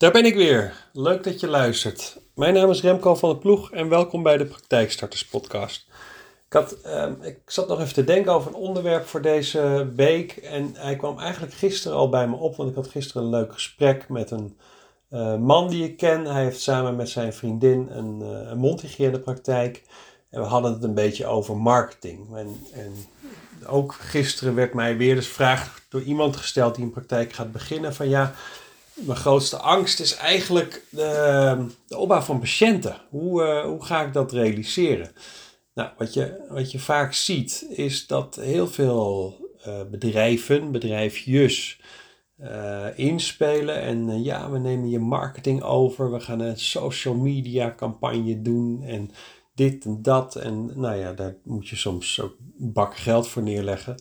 Daar ben ik weer. Leuk dat je luistert. Mijn naam is Remco van de Ploeg en welkom bij de Praktijkstarters Podcast. Ik, had, ehm, ik zat nog even te denken over een onderwerp voor deze week. En hij kwam eigenlijk gisteren al bij me op, want ik had gisteren een leuk gesprek met een uh, man die ik ken. Hij heeft samen met zijn vriendin een, uh, een. En we hadden het een beetje over marketing. En, en ook gisteren werd mij weer de vraag door iemand gesteld die een praktijk gaat beginnen: van ja mijn grootste angst is eigenlijk de, de opbouw van patiënten. Hoe, uh, hoe ga ik dat realiseren? Nou, wat je, wat je vaak ziet is dat heel veel uh, bedrijven, bedrijfjes, uh, inspelen. En ja, we nemen je marketing over. We gaan een social media campagne doen. En dit en dat. En nou ja, daar moet je soms ook bak geld voor neerleggen.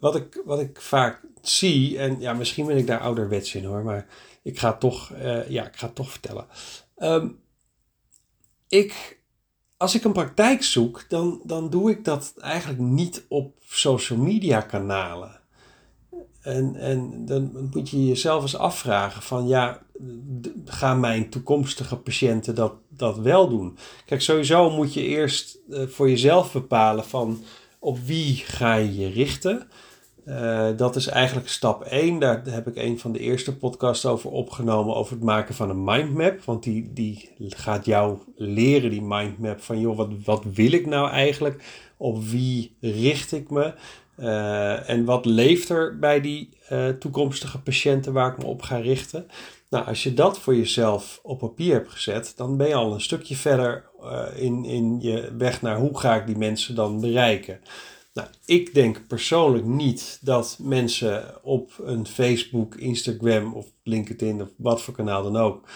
Wat, ik, wat ik vaak zie, en ja, misschien ben ik daar ouderwets in hoor, maar ik ga het toch, uh, ja, ik ga toch vertellen. Um, ik, als ik een praktijk zoek, dan, dan doe ik dat eigenlijk niet op social media kanalen. En, en dan moet je jezelf eens afvragen van ja, gaan mijn toekomstige patiënten dat, dat wel doen? Kijk, sowieso moet je eerst uh, voor jezelf bepalen van op wie ga je je richten. Uh, dat is eigenlijk stap 1. Daar heb ik een van de eerste podcasts over opgenomen. Over het maken van een mindmap. Want die, die gaat jou leren, die mindmap. Van joh, wat, wat wil ik nou eigenlijk? Op wie richt ik me? Uh, en wat leeft er bij die uh, toekomstige patiënten waar ik me op ga richten? Nou, als je dat voor jezelf op papier hebt gezet, dan ben je al een stukje verder in, in je weg naar hoe ga ik die mensen dan bereiken. Nou, ik denk persoonlijk niet dat mensen op een Facebook, Instagram of LinkedIn of wat voor kanaal dan ook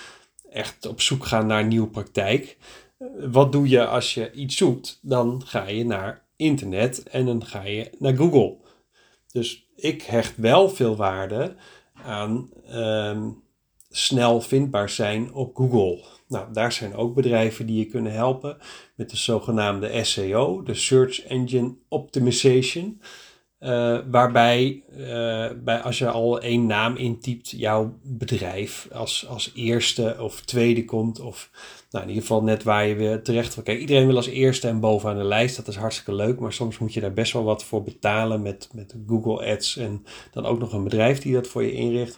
echt op zoek gaan naar nieuwe praktijk. Wat doe je als je iets zoekt? Dan ga je naar internet en dan ga je naar Google. Dus ik hecht wel veel waarde aan um, snel vindbaar zijn op Google. Nou, daar zijn ook bedrijven die je kunnen helpen met de zogenaamde SEO, de Search Engine Optimization. Uh, waarbij uh, bij, als je al één naam intypt, jouw bedrijf als, als eerste of tweede komt. Of nou, in ieder geval net waar je weer terecht wil. Kijk, iedereen wil als eerste en bovenaan de lijst. Dat is hartstikke leuk. Maar soms moet je daar best wel wat voor betalen met, met Google Ads. En dan ook nog een bedrijf die dat voor je inricht.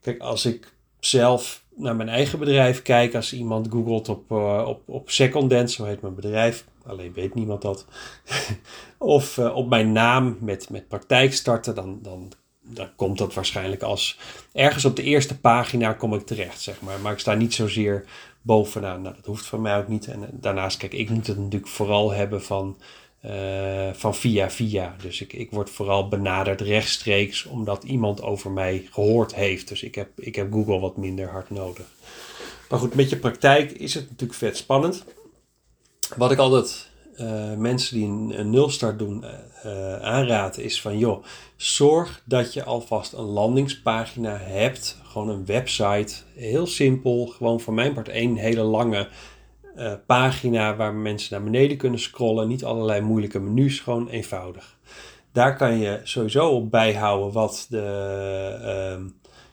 Kijk, als ik zelf naar mijn eigen bedrijf kijk, als iemand googelt op, uh, op, op Secondent, zo heet mijn bedrijf, alleen weet niemand dat, of uh, op mijn naam met, met praktijk starten, dan, dan, dan komt dat waarschijnlijk als ergens op de eerste pagina kom ik terecht, zeg maar. Maar ik sta niet zozeer bovenaan. Nou, dat hoeft van mij ook niet. En daarnaast, kijk, ik moet het natuurlijk vooral hebben van uh, van via via. Dus ik, ik word vooral benaderd rechtstreeks omdat iemand over mij gehoord heeft. Dus ik heb, ik heb Google wat minder hard nodig. Maar goed, met je praktijk is het natuurlijk vet spannend. Wat ik altijd uh, mensen die een, nulstart doen uh, aanraad is van joh, zorg dat je alvast een landingspagina hebt. Gewoon een website. Heel simpel. Gewoon van mijn part één hele lange uh, pagina waar mensen naar beneden kunnen scrollen. Niet allerlei moeilijke menus, gewoon eenvoudig. Daar kan je sowieso op bijhouden wat de, uh,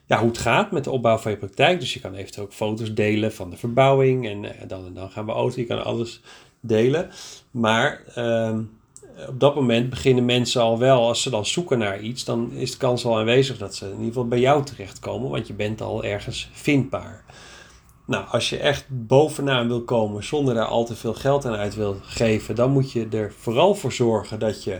ja, hoe het gaat met de opbouw van je praktijk. Dus je kan eventueel ook foto's delen van de verbouwing en uh, dan en dan gaan we auto. Je kan alles delen. Maar ehm, op dat moment beginnen mensen al wel, als ze dan zoeken naar iets, dan is de kans al aanwezig dat ze in ieder geval bij jou terechtkomen, want je bent al ergens vindbaar. Nou, als je echt bovenaan wil komen zonder daar al te veel geld aan uit wil geven, dan moet je er vooral voor zorgen dat je,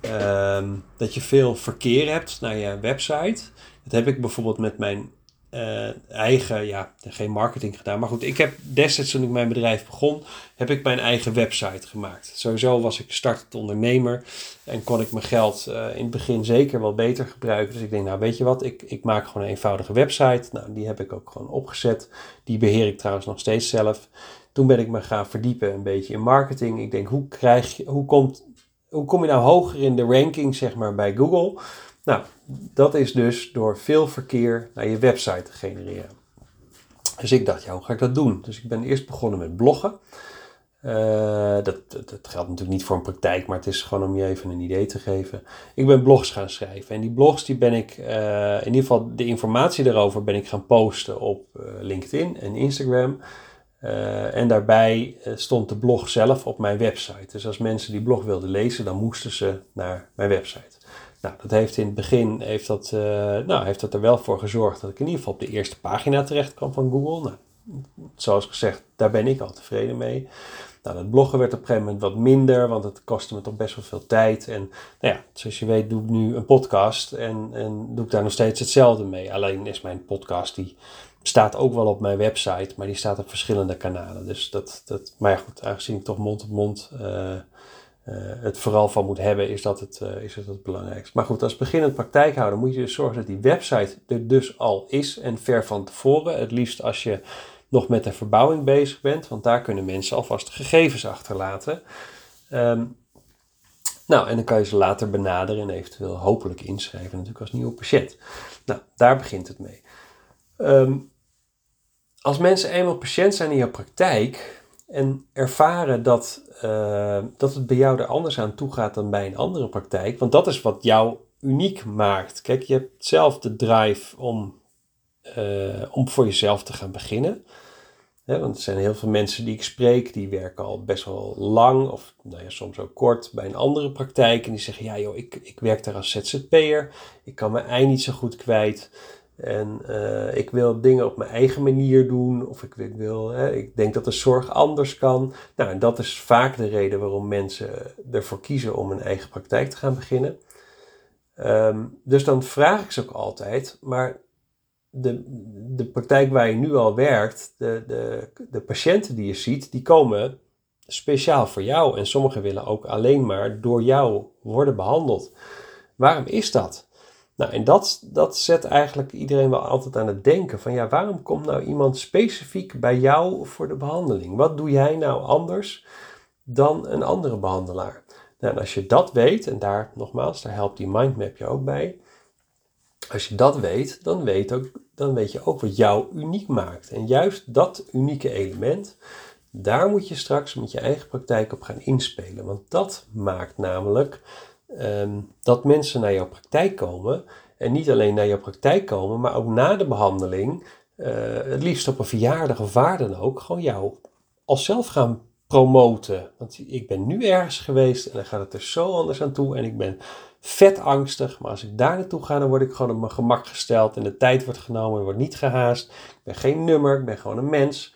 uh, dat je veel verkeer hebt naar je website. Dat heb ik bijvoorbeeld met mijn uh, eigen, ja, geen marketing gedaan. Maar goed, ik heb destijds toen ik mijn bedrijf begon, heb ik mijn eigen website gemaakt. Sowieso was ik startend ondernemer en kon ik mijn geld uh, in het begin zeker wel beter gebruiken. Dus ik denk, nou weet je wat, ik, ik maak gewoon een eenvoudige website. Nou, die heb ik ook gewoon opgezet. Die beheer ik trouwens nog steeds zelf. Toen ben ik me gaan verdiepen een beetje in marketing. Ik denk, hoe, krijg je, hoe, komt, hoe kom je nou hoger in de ranking, zeg maar, bij Google? Nou, dat is dus door veel verkeer naar je website te genereren. Dus ik dacht, ja, hoe ga ik dat doen? Dus ik ben eerst begonnen met bloggen. dat, dat, geldt natuurlijk niet voor een praktijk, maar het is gewoon om je even een idee te geven. Ik ben blogs gaan schrijven en die blogs die ben ik, in ieder geval de informatie daarover ben ik gaan posten op LinkedIn en Instagram. En daarbij stond de blog zelf op mijn website. Dus als mensen die blog wilden lezen, dan moesten ze naar mijn website. Nou, dat heeft in het begin heeft dat, uh, nou, heeft dat er wel voor gezorgd dat ik in ieder geval op de eerste pagina terecht kwam van Google. Nou, zoals gezegd, daar ben ik al tevreden mee. Nou, dat bloggen werd op een gegeven moment wat minder, want het kostte me toch best wel veel tijd. En nou ja, zoals je weet doe ik nu een podcast en, en doe ik daar nog steeds hetzelfde mee. Alleen is mijn podcast, die staat ook wel op mijn website, maar die staat op verschillende kanalen. Dus dat, dat maar goed, aangezien ik toch mond op mond uh, uh, het vooral van moet hebben, is dat het, uh, is het het belangrijkste. Maar goed, als beginnend praktijkhouder moet je dus zorgen dat die website er dus al is en ver van tevoren. Het liefst als je nog met de verbouwing bezig bent, want daar kunnen mensen alvast gegevens achterlaten. Um, nou, en dan kan je ze later benaderen en eventueel hopelijk inschrijven, natuurlijk als nieuwe patiënt. Nou, daar begint het mee. Um, als mensen eenmaal patiënt zijn in je praktijk, en ervaren dat, uh, dat het bij jou er anders aan toe gaat dan bij een andere praktijk. Want dat is wat jou uniek maakt. Kijk, je hebt zelf de drive om, uh, om voor jezelf te gaan beginnen. want er zijn heel veel mensen die ik spreek, die werken al best wel lang of nou ja, soms ook kort bij een andere praktijk. En die zeggen, ja joh, ik, ik werk daar als ZZP'er, ik kan mijn ei niet zo goed kwijt. En uh, ik wil dingen op mijn eigen manier doen. Of ik, wil, hè, ik denk dat de zorg anders kan. Nou, en dat is vaak de reden waarom mensen ervoor kiezen om een eigen praktijk te gaan beginnen. Um, dus dan vraag ik ze ook altijd, maar de, de praktijk waar je nu al werkt, de, de, de patiënten die je ziet, die komen speciaal voor jou. En sommigen willen ook alleen maar door jou worden behandeld. Waarom is dat? Nou, en dat, dat zet eigenlijk iedereen wel altijd aan het denken van ja, waarom komt nou iemand specifiek bij jou voor de behandeling? Wat doe jij nou anders dan een andere behandelaar? Nou, en als je dat weet, en daar nogmaals, daar helpt die mindmap je ook bij. Als je dat weet, dan weet, ook, dan weet je ook wat jou uniek maakt. En juist dat unieke element, daar moet je straks met je eigen praktijk op gaan inspelen. Want dat maakt namelijk Ehm, dat mensen naar jouw praktijk komen. En niet alleen naar jouw praktijk komen, maar ook na de behandeling, uh, het liefst op een verjaardag of waar dan ook, gewoon jou als zelf gaan promoten. Want ik ben nu ergens geweest en dan gaat het er zo anders aan toe en ik ben vet angstig. Maar als ik daar naartoe ga, dan word ik gewoon op mijn gemak gesteld en de tijd wordt genomen, er wordt niet gehaast. Ik ben geen nummer, ik ben gewoon een mens.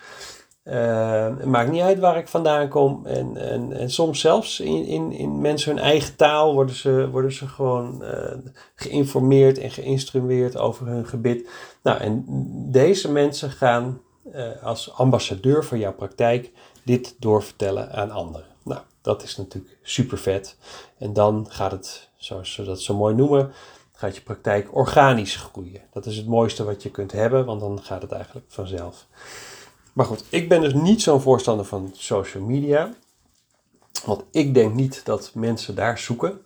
Het maakt niet uit waar ik vandaan kom. En, en, en soms zelfs in, in, in mensen hun eigen taal worden ze, worden ze gewoon uh, geïnformeerd en geïnstrueerd over hun gebit. Nou, en deze mensen gaan uh, als ambassadeur van jouw praktijk dit doorvertellen aan anderen. Nou, dat is natuurlijk super vet. En dan gaat het, zoals ze dat zo mooi noemen, gaat je praktijk organisch groeien. Dat is het mooiste wat je kunt hebben, want dan gaat het eigenlijk vanzelf. Maar goed, ik ben dus niet zo'n voorstander van social media. Want ik denk niet dat mensen daar zoeken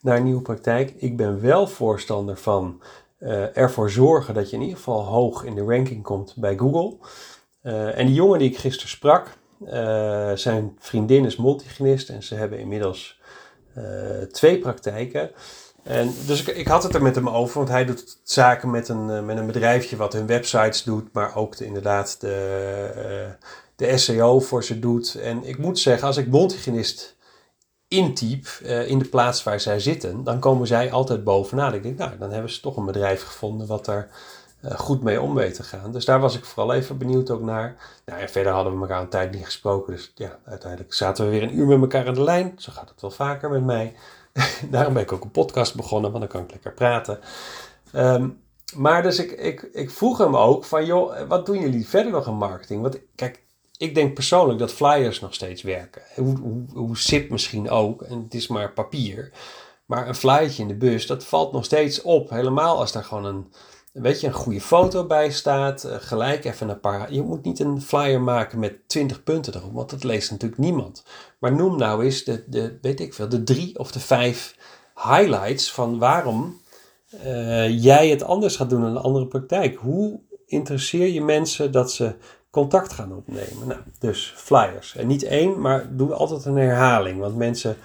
naar een nieuwe praktijk. Ik ben wel voorstander van uh, ervoor zorgen dat je in ieder geval hoog in de ranking komt bij Google. Uh, en die jongen die ik gisteren sprak, uh, zijn vriendin is multigenist en ze hebben inmiddels twee praktijken. En dus ik, had het er met hem over, want hij doet zaken met een, eh, met een bedrijfje wat hun websites doet, maar ook de, inderdaad de, uh, de SEO voor ze doet. En ik moet zeggen, als ik mondhygiënist intyp uh, in de plaats waar zij zitten, dan komen zij altijd bovenaan. Ik denk, nou, dan hebben ze toch een bedrijf gevonden wat daar goed mee om weet te gaan. Dus daar was ik vooral even benieuwd ook naar. Nou, en verder hadden we elkaar een tijd niet gesproken, dus ja, uiteindelijk zaten we weer een uur met elkaar aan de lijn. Zo gaat het wel vaker met mij. Daarom ben ik ook een podcast begonnen, want dan kan ik lekker praten. Um, maar dus ik, ik, ik vroeg hem ook van, joh, wat doen jullie verder nog in marketing? Want kijk, ik denk persoonlijk dat flyers nog steeds werken. Hoe, hoe, hoe zit misschien ook, en het is maar papier. Maar een flyertje in de bus, dat valt nog steeds op. Helemaal als daar gewoon een, weet je, een goede foto bij staat. Uh, gelijk even een paar. Je moet niet een flyer maken met 20 punten erop, want dat leest natuurlijk niemand. Maar noem nou eens de, de weet ik veel, de drie of de vijf highlights van waarom uh, jij het anders gaat doen in een andere praktijk. Hoe interesseer je mensen dat ze contact gaan opnemen. Nou, dus flyers. En niet één, maar doe altijd een herhaling. Want mensen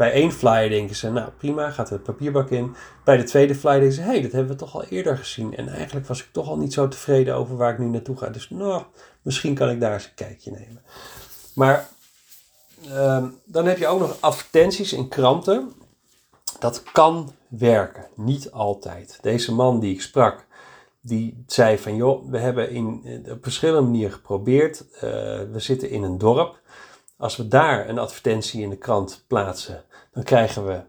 bij één flyer denken ze, nou prima, gaat het papierbak in. Bij de tweede flyer denken ze, hé, hey, dat hebben we toch al eerder gezien. En eigenlijk was ik toch al niet zo tevreden over waar ik nu naartoe ga. Dus nou, misschien kan ik daar eens een kijkje nemen. Maar ehm, dan heb je ook nog advertenties in kranten. Dat kan werken, niet altijd. Deze man die ik sprak, die zei van joh, we hebben in, op verschillende manieren geprobeerd. Uh, we zitten in een dorp. Als we daar een advertentie in de krant plaatsen, dan krijgen we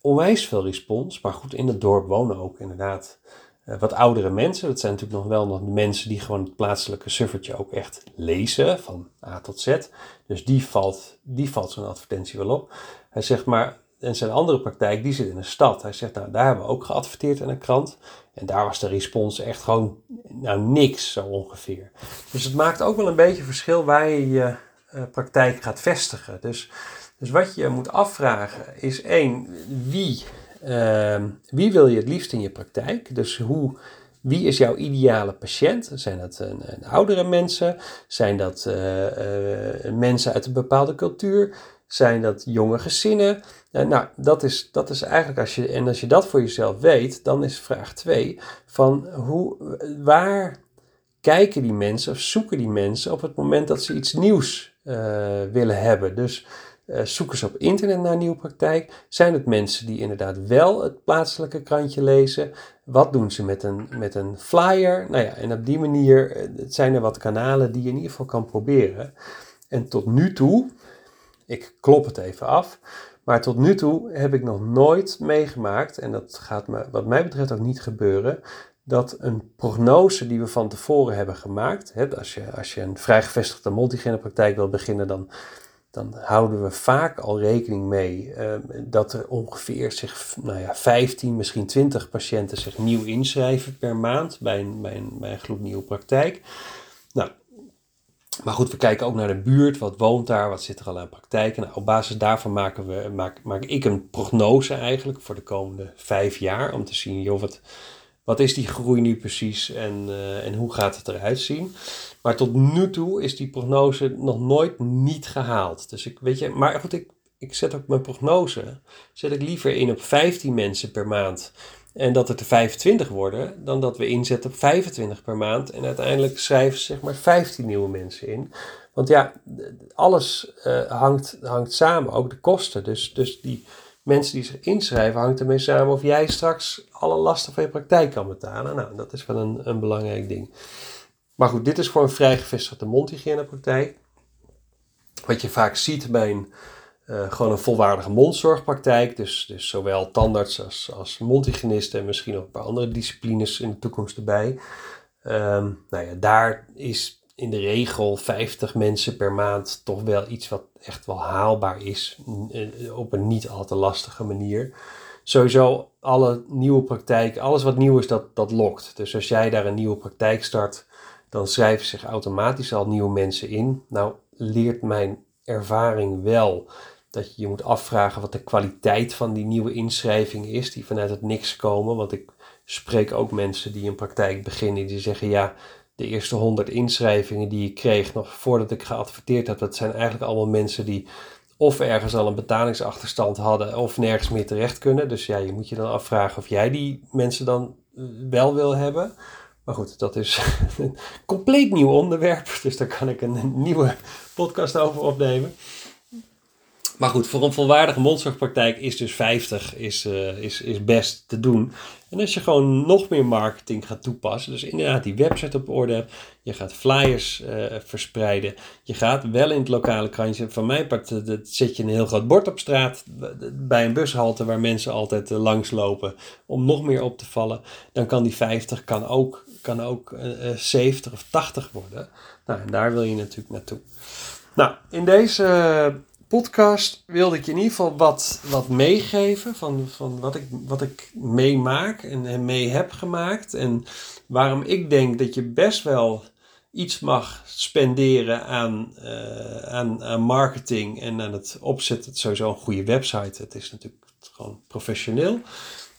onwijs veel respons. Maar goed, in het dorp wonen ook inderdaad uh, wat oudere mensen. Dat zijn natuurlijk nog wel nog de mensen die gewoon het plaatselijke suffertje ook echt lezen, van A tot Z. Dus die valt, die valt zo'n advertentie wel op. Hij zegt maar, en zijn andere praktijk, die zit in een stad. Hij zegt, nou, daar hebben we ook geadverteerd in een krant. En daar was de respons echt gewoon, nou, niks zo ongeveer. Dus het maakt ook wel een beetje verschil waar je je uh, praktijk gaat vestigen. Dus, dus wat je moet afvragen is één, wie, uh, wie wil je het liefst in je praktijk? Dus hoe, wie is jouw ideale patiënt? Zijn dat uh, oudere mensen? Zijn dat uh, mensen uit een bepaalde cultuur? Zijn dat jonge gezinnen? Uh, nou, dat is, dat is eigenlijk als je, en als je dat voor jezelf weet, dan is vraag 2 van hoe, waar kijken die mensen of zoeken die mensen op het moment dat ze iets nieuws willen hebben. Dus uh, zoeken ze op internet naar een nieuwe praktijk? Zijn het mensen die inderdaad wel het plaatselijke krantje lezen? Wat doen ze met een, met een flyer? Nou ja, en op die manier het zijn er wat kanalen die je in ieder geval kan proberen. En tot nu toe, ik klop het even af, maar tot nu toe heb ik nog nooit meegemaakt, en dat gaat me wat mij betreft ook niet gebeuren, dat een prognose die we van tevoren hebben gemaakt, als, je, als je een vrijgevestigde multigene praktijk wil beginnen, dan, dan houden we vaak al rekening mee uh, dat er ongeveer zich, nou ja, 15, misschien 20 patiënten zich nieuw inschrijven per maand bij een, bij een, bij een gloednieuwe praktijk. Nou, maar goed, we kijken ook naar de buurt. Wat woont daar? Wat zit er al aan praktijken? Nou, op basis daarvan maken we, maak, maak ik een prognose eigenlijk voor de komende vijf jaar. Om te zien, joh, wat, wat is die groei nu precies en, uh, en hoe gaat het eruit zien? Maar tot nu toe is die prognose nog nooit niet gehaald. Dus ik weet je, maar goed, ik, ik zet ook mijn prognose, zet ik liever in op 15 mensen per maand en dat het er 25 worden, dan dat we inzetten op 25 per maand. En uiteindelijk schrijven ze zeg maar 15 nieuwe mensen in. Want ja, alles uh, hangt, hangt samen, ook de kosten. Dus, dus die mensen die zich inschrijven, hangt ermee samen of jij straks alle lasten van je praktijk kan betalen. Nou, dat is wel een, een belangrijk ding. Maar goed, dit is voor een vrij gevestigde mondhygiënepraktijk. Wat je vaak ziet bij een uh, gewoon een volwaardige mondzorgpraktijk. Dus, dus zowel tandarts als, als mondhygiënisten en misschien ook een paar andere disciplines in de toekomst erbij. Um, nou ja, daar is in de regel 50 mensen per maand toch wel iets wat echt wel haalbaar is. Eh, op een niet al te lastige manier. Sowieso alle nieuwe praktijk, alles wat nieuw is, dat, dat lokt. Dus als jij daar een nieuwe praktijk start, dan schrijven zich automatisch al nieuwe mensen in. Nou leert mijn ervaring wel dat je je moet afvragen wat de kwaliteit van die nieuwe inschrijving is, die vanuit het niks komen. Want ik spreek ook mensen die een praktijk beginnen, die zeggen ja, de eerste 100 inschrijvingen die ik kreeg nog voordat ik geadverteerd heb, dat zijn eigenlijk allemaal mensen die of ergens al een betalingsachterstand hadden of nergens meer terecht kunnen. Dus ja, je moet je dan afvragen of jij die mensen dan eh, wel wil hebben. Maar goed, dat is een compleet nieuw onderwerp. Dus daar kan ik een nieuwe podcast over opnemen. Maar goed, voor een volwaardige mondzorgpraktijk is dus 50 is, uh, is, is best te doen. En als je gewoon nog meer marketing gaat toepassen, dus inderdaad die website op orde hebt, je gaat flyers uh, verspreiden, je gaat wel in het lokale krantje, van mijn part uh, zet je een heel groot bord op straat bij een bushalte waar mensen altijd uh, langslopen om nog meer op te vallen, dan kan die 50 kan ook, kan ook 70 of 80 worden. Nou, en daar wil je natuurlijk naartoe. Nou, in deze podcast wilde ik je in ieder geval wat, wat meegeven van, van wat, ik, wat ik meemaak en, en mee heb gemaakt. En waarom ik denk dat je best wel iets mag spenderen aan, uh, aan, marketing en aan het opzetten. Het sowieso een goede website. Het is natuurlijk gewoon professioneel.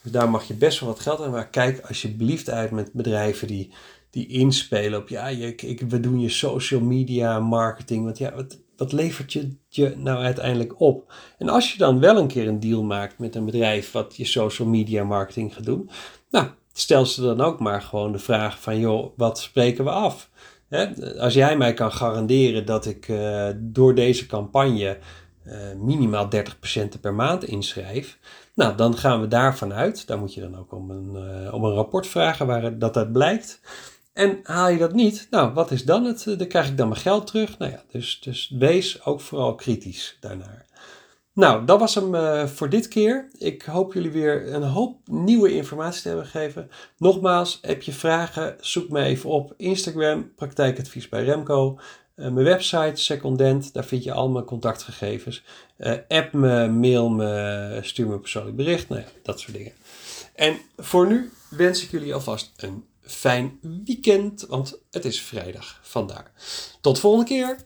Dus daar mag je best wel wat geld aan. Maar kijk alsjeblieft uit met bedrijven die, die inspelen op ja, je, ik, we doen je social media marketing. Want ja, wat, wat levert je, je nou uiteindelijk op? En als je dan wel een keer een deal maakt met een bedrijf wat je social media marketing gaat doen, nou, stel ze dan ook maar gewoon de vraag van joh, wat spreken we af? als jij mij kan garanderen dat ik uh, door deze campagne uh, minimaal 30 patiënten per maand inschrijf, nou, dan gaan we daarvan uit. Daar moet je dan ook om een, uh, om een rapport vragen waar dat uit blijkt. En haal je dat niet, nou, wat is dan het? Dan krijg ik dan mijn geld terug. Nou ja, dus, dus wees ook vooral kritisch daarnaar. Nou, dat was hem uh, voor dit keer. Ik hoop jullie weer een hoop nieuwe informatie te hebben gegeven. Nogmaals, heb je vragen, zoek me even op Instagram, praktijkadvies bij Remco. Uh, mijn website, Secondent, daar vind je al mijn contactgegevens. App me, mail me, stuur me een persoonlijk bericht. Nou ja, dat soort dingen. En voor nu wens ik jullie alvast een fijn weekend, want het is vrijdag vandaar. Tot de volgende keer.